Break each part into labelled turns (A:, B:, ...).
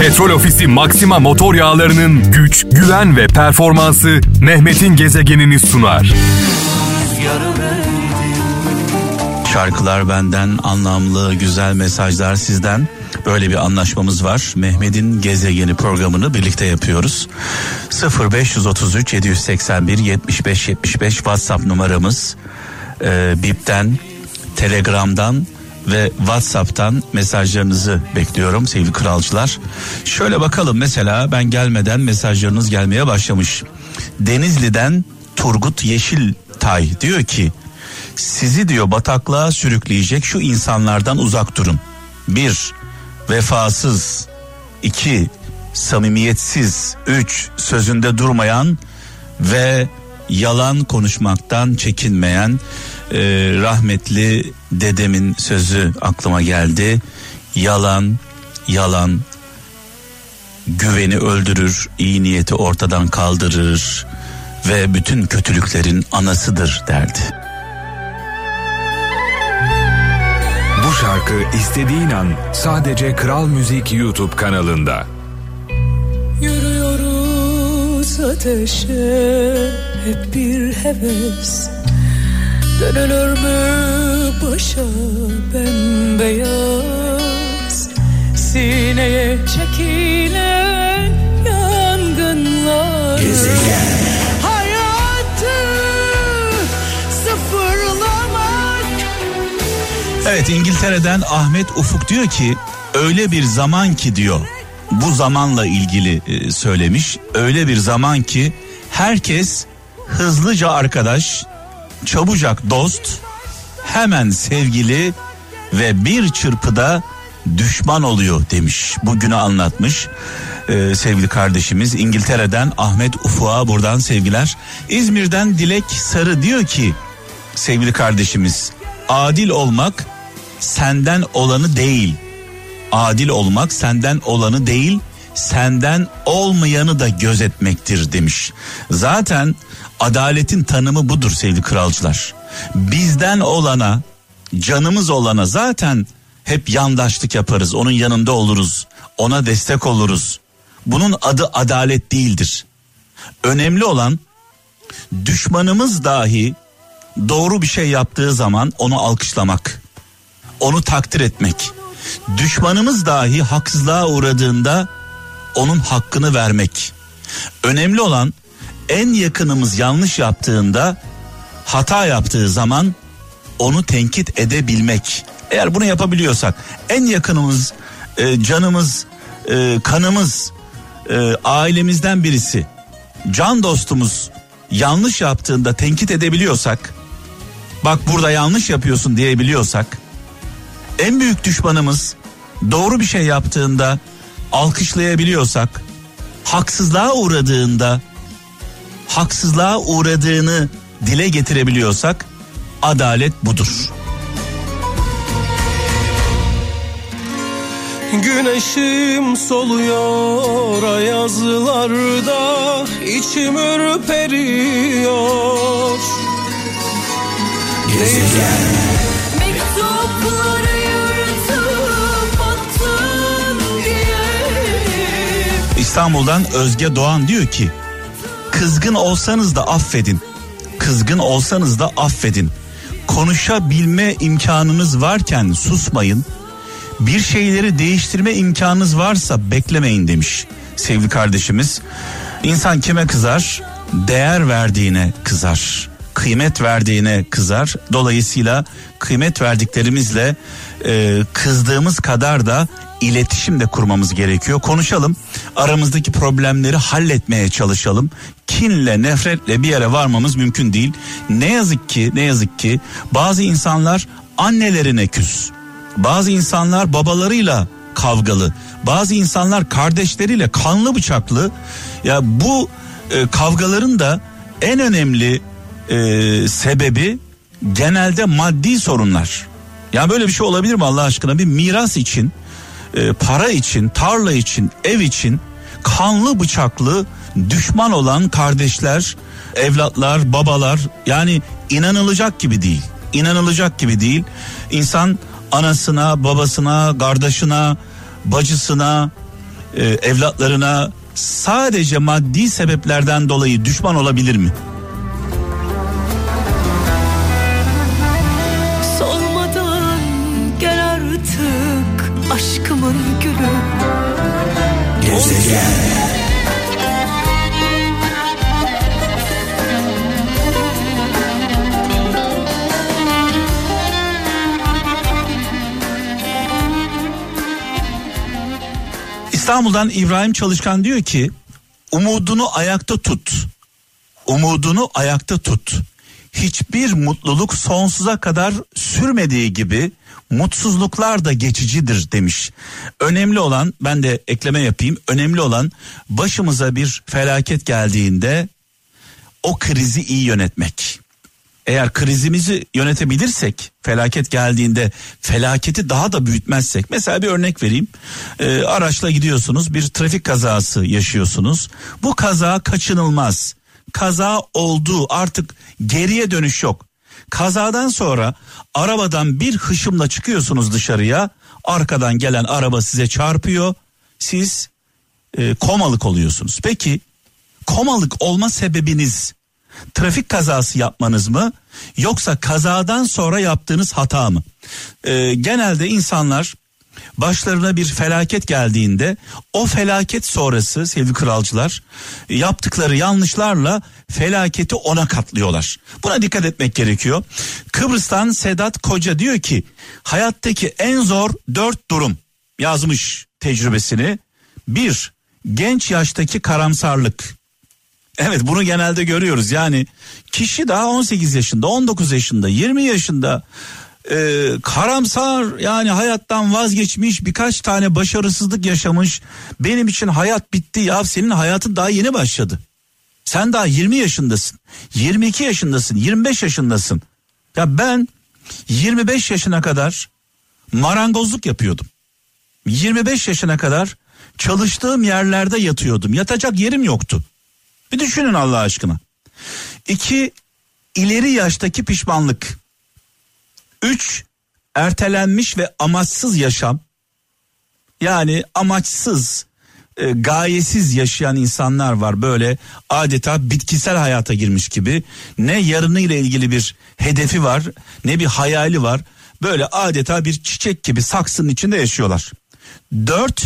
A: Petrol Ofisi Maxima motor yağlarının güç, güven ve performansı Mehmet'in gezegenini sunar.
B: Şarkılar benden, anlamlı, güzel mesajlar sizden. Böyle bir anlaşmamız var. Mehmet'in gezegeni programını birlikte yapıyoruz. 0533 781 75 75 WhatsApp numaramız. Ee, Bip'ten, Telegram'dan ve WhatsApp'tan mesajlarınızı bekliyorum sevgili kralcılar. Şöyle bakalım mesela ben gelmeden mesajlarınız gelmeye başlamış. Denizli'den Turgut Yeşiltay diyor ki sizi diyor bataklığa sürükleyecek şu insanlardan uzak durun. Bir, vefasız. iki samimiyetsiz. Üç, sözünde durmayan ve yalan konuşmaktan çekinmeyen e, rahmetli dedemin sözü aklıma geldi. Yalan, yalan güveni öldürür, iyi niyeti ortadan kaldırır ve bütün kötülüklerin anasıdır derdi.
A: Bu şarkı istediğin an sadece Kral Müzik YouTube kanalında.
C: Yürüyoruz ateşe hep bir heves Dönülür mü başa bembeyaz? Sineye çekilen yangınlar. Sıfırlamak.
B: Evet İngiltere'den Ahmet Ufuk diyor ki öyle bir zaman ki diyor. Bu zamanla ilgili e, söylemiş. Öyle bir zaman ki herkes hızlıca arkadaş çabucak dost hemen sevgili ve bir çırpıda düşman oluyor demiş bugünü anlatmış e, sevgili kardeşimiz İngiltere'den Ahmet Ufuk'a buradan sevgiler İzmir'den Dilek Sarı diyor ki sevgili kardeşimiz adil olmak senden olanı değil. Adil olmak senden olanı değil, senden olmayanı da gözetmektir demiş. Zaten adaletin tanımı budur sevgili kralcılar. Bizden olana, canımız olana zaten hep yandaşlık yaparız. Onun yanında oluruz. Ona destek oluruz. Bunun adı adalet değildir. Önemli olan düşmanımız dahi doğru bir şey yaptığı zaman onu alkışlamak onu takdir etmek. Düşmanımız dahi haksızlığa uğradığında onun hakkını vermek. Önemli olan en yakınımız yanlış yaptığında hata yaptığı zaman onu tenkit edebilmek. Eğer bunu yapabiliyorsak en yakınımız e, canımız e, kanımız e, ailemizden birisi can dostumuz yanlış yaptığında tenkit edebiliyorsak bak burada yanlış yapıyorsun diyebiliyorsak en büyük düşmanımız doğru bir şey yaptığında alkışlayabiliyorsak, haksızlığa uğradığında haksızlığa uğradığını dile getirebiliyorsak adalet budur.
D: Güneşim soluyor ayazlarda içim ürperiyor. Gezegen.
C: Mektupları
B: İstanbul'dan Özge Doğan diyor ki kızgın olsanız da affedin. Kızgın olsanız da affedin. Konuşabilme imkanınız varken susmayın. Bir şeyleri değiştirme imkanınız varsa beklemeyin demiş sevgili kardeşimiz. İnsan kime kızar? Değer verdiğine kızar. Kıymet verdiğine kızar. Dolayısıyla kıymet verdiklerimizle e, kızdığımız kadar da iletişim de kurmamız gerekiyor. Konuşalım. Aramızdaki problemleri halletmeye çalışalım. Kinle, nefretle bir yere varmamız mümkün değil. Ne yazık ki, ne yazık ki bazı insanlar annelerine küs. Bazı insanlar babalarıyla kavgalı. Bazı insanlar kardeşleriyle kanlı bıçaklı. Ya bu e, kavgaların da en önemli e, sebebi genelde maddi sorunlar. Ya böyle bir şey olabilir mi Allah aşkına? Bir miras için, e, para için, tarla için, ev için kanlı bıçaklı düşman olan kardeşler, evlatlar, babalar yani inanılacak gibi değil. İnanılacak gibi değil. İnsan anasına, babasına, kardeşine, bacısına e, evlatlarına sadece maddi sebeplerden dolayı düşman olabilir mi?
C: Aşkımın gülü
B: İstanbul'dan İbrahim Çalışkan diyor ki umudunu ayakta tut. Umudunu ayakta tut. Hiçbir mutluluk sonsuza kadar sürmediği gibi mutsuzluklar da geçicidir demiş. Önemli olan ben de ekleme yapayım. Önemli olan başımıza bir felaket geldiğinde o krizi iyi yönetmek. Eğer krizimizi yönetebilirsek felaket geldiğinde felaketi daha da büyütmezsek mesela bir örnek vereyim Ee, araçla gidiyorsunuz bir trafik kazası yaşıyorsunuz bu kaza kaçınılmaz kaza oldu artık geriye dönüş yok kazadan sonra arabadan bir hışımla çıkıyorsunuz dışarıya. Arkadan gelen araba size çarpıyor. Siz e, komalık oluyorsunuz. Peki komalık olma sebebiniz trafik kazası yapmanız mı? Yoksa kazadan sonra yaptığınız hata mı? Ee, genelde insanlar başlarına bir felaket geldiğinde o felaket sonrası sevgili kralcılar yaptıkları yanlışlarla felaketi ona katlıyorlar. Buna dikkat etmek gerekiyor. Kıbrıs'tan Sedat Koca diyor ki hayattaki en zor dört durum yazmış tecrübesini. Bir, genç yaştaki karamsarlık. Evet bunu genelde görüyoruz. Yani kişi daha 18 yaşında, 19 yaşında, 20 yaşında e, karamsar yani hayattan vazgeçmiş birkaç tane başarısızlık yaşamış. Benim için hayat bitti ya senin hayatın daha yeni başladı. Sen daha 20 yaşındasın, 22 yaşındasın, 25 yaşındasın. Ya ben 25 yaşına kadar marangozluk yapıyordum. 25 yaşına kadar çalıştığım yerlerde yatıyordum. Yatacak yerim yoktu. Bir düşünün Allah aşkına. İki, ileri yaştaki pişmanlık. Üç, ertelenmiş ve amaçsız yaşam. Yani amaçsız, e, gayesiz yaşayan insanlar var böyle adeta bitkisel hayata girmiş gibi. Ne yarınıyla ilgili bir hedefi var, ne bir hayali var. Böyle adeta bir çiçek gibi saksının içinde yaşıyorlar. Dört,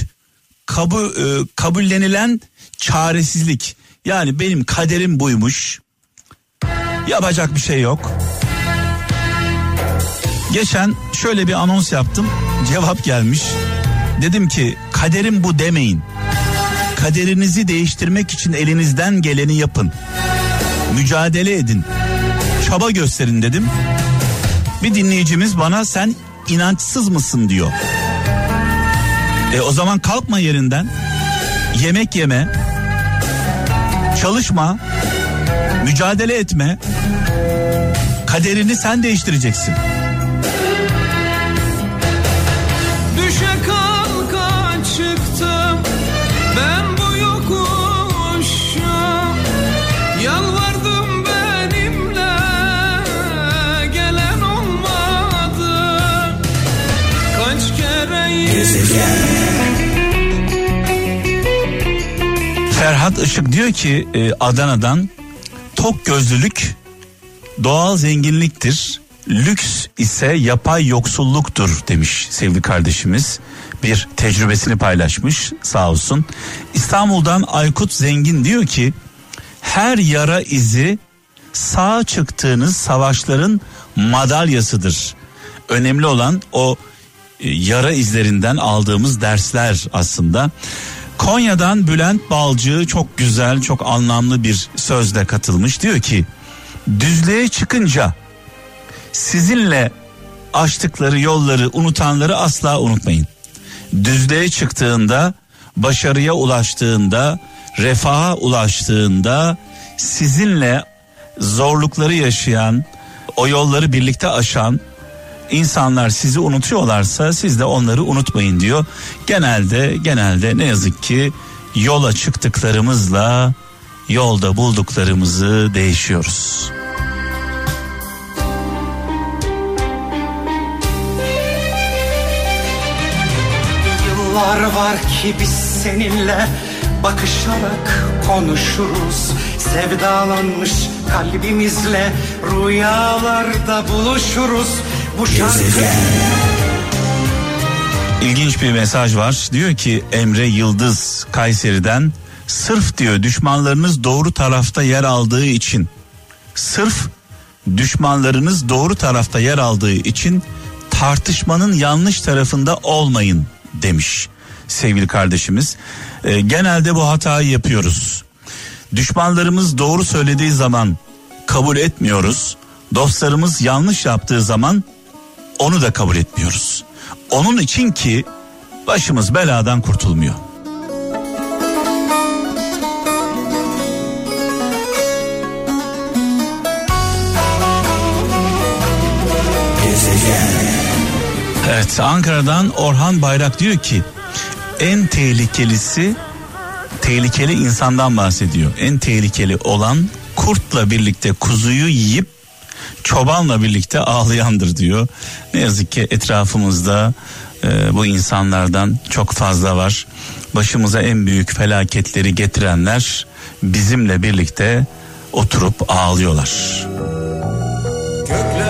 B: kabul, e, kabullenilen çaresizlik. Yani benim kaderim buymuş. Yapacak bir şey yok. Geçen şöyle bir anons yaptım. Cevap gelmiş. Dedim ki kaderim bu demeyin. Kaderinizi değiştirmek için elinizden geleni yapın. Mücadele edin. Çaba gösterin dedim. Bir dinleyicimiz bana sen inançsız mısın diyor. E o zaman kalkma yerinden. Yemek yeme. Çalışma. Mücadele etme. Kaderini sen değiştireceksin. Ferhat Işık diyor ki e, Adana'dan tok gözlülük doğal zenginliktir. Lüks ise yapay yoksulluktur demiş sevgili kardeşimiz. Bir tecrübesini paylaşmış sağ olsun. İstanbul'dan Aykut Zengin diyor ki her yara izi sağ çıktığınız savaşların madalyasıdır. Önemli olan o e, yara izlerinden aldığımız dersler aslında. Konya'dan Bülent Balcı çok güzel, çok anlamlı bir sözle katılmış. Diyor ki, düzlüğe çıkınca sizinle açtıkları yolları unutanları asla unutmayın. Düzlüğe çıktığında, başarıya ulaştığında, refaha ulaştığında sizinle zorlukları yaşayan, o yolları birlikte aşan insanlar sizi unutuyorlarsa siz de onları unutmayın diyor. Genelde genelde ne yazık ki yola çıktıklarımızla yolda bulduklarımızı değişiyoruz.
E: var var ki biz seninle bakışarak konuşuruz Sevdalanmış kalbimizle rüyalarda buluşuruz Bu şarkı
B: İlginç bir mesaj var. Diyor ki Emre Yıldız Kayseri'den sırf diyor düşmanlarınız doğru tarafta yer aldığı için sırf düşmanlarınız doğru tarafta yer aldığı için tartışmanın yanlış tarafında olmayın demiş sevgili kardeşimiz. Ee, genelde bu hatayı yapıyoruz. Düşmanlarımız doğru söylediği zaman kabul etmiyoruz. Dostlarımız yanlış yaptığı zaman onu da kabul etmiyoruz. Onun için ki başımız beladan kurtulmuyor. Evet Ankara'dan Orhan Bayrak diyor ki en tehlikelisi tehlikeli insandan bahsediyor. En tehlikeli olan kurtla birlikte kuzuyu yiyip çobanla birlikte ağlayandır diyor. Ne yazık ki etrafımızda e, bu insanlardan çok fazla var. Başımıza en büyük felaketleri getirenler bizimle birlikte oturup ağlıyorlar.
F: Göklerden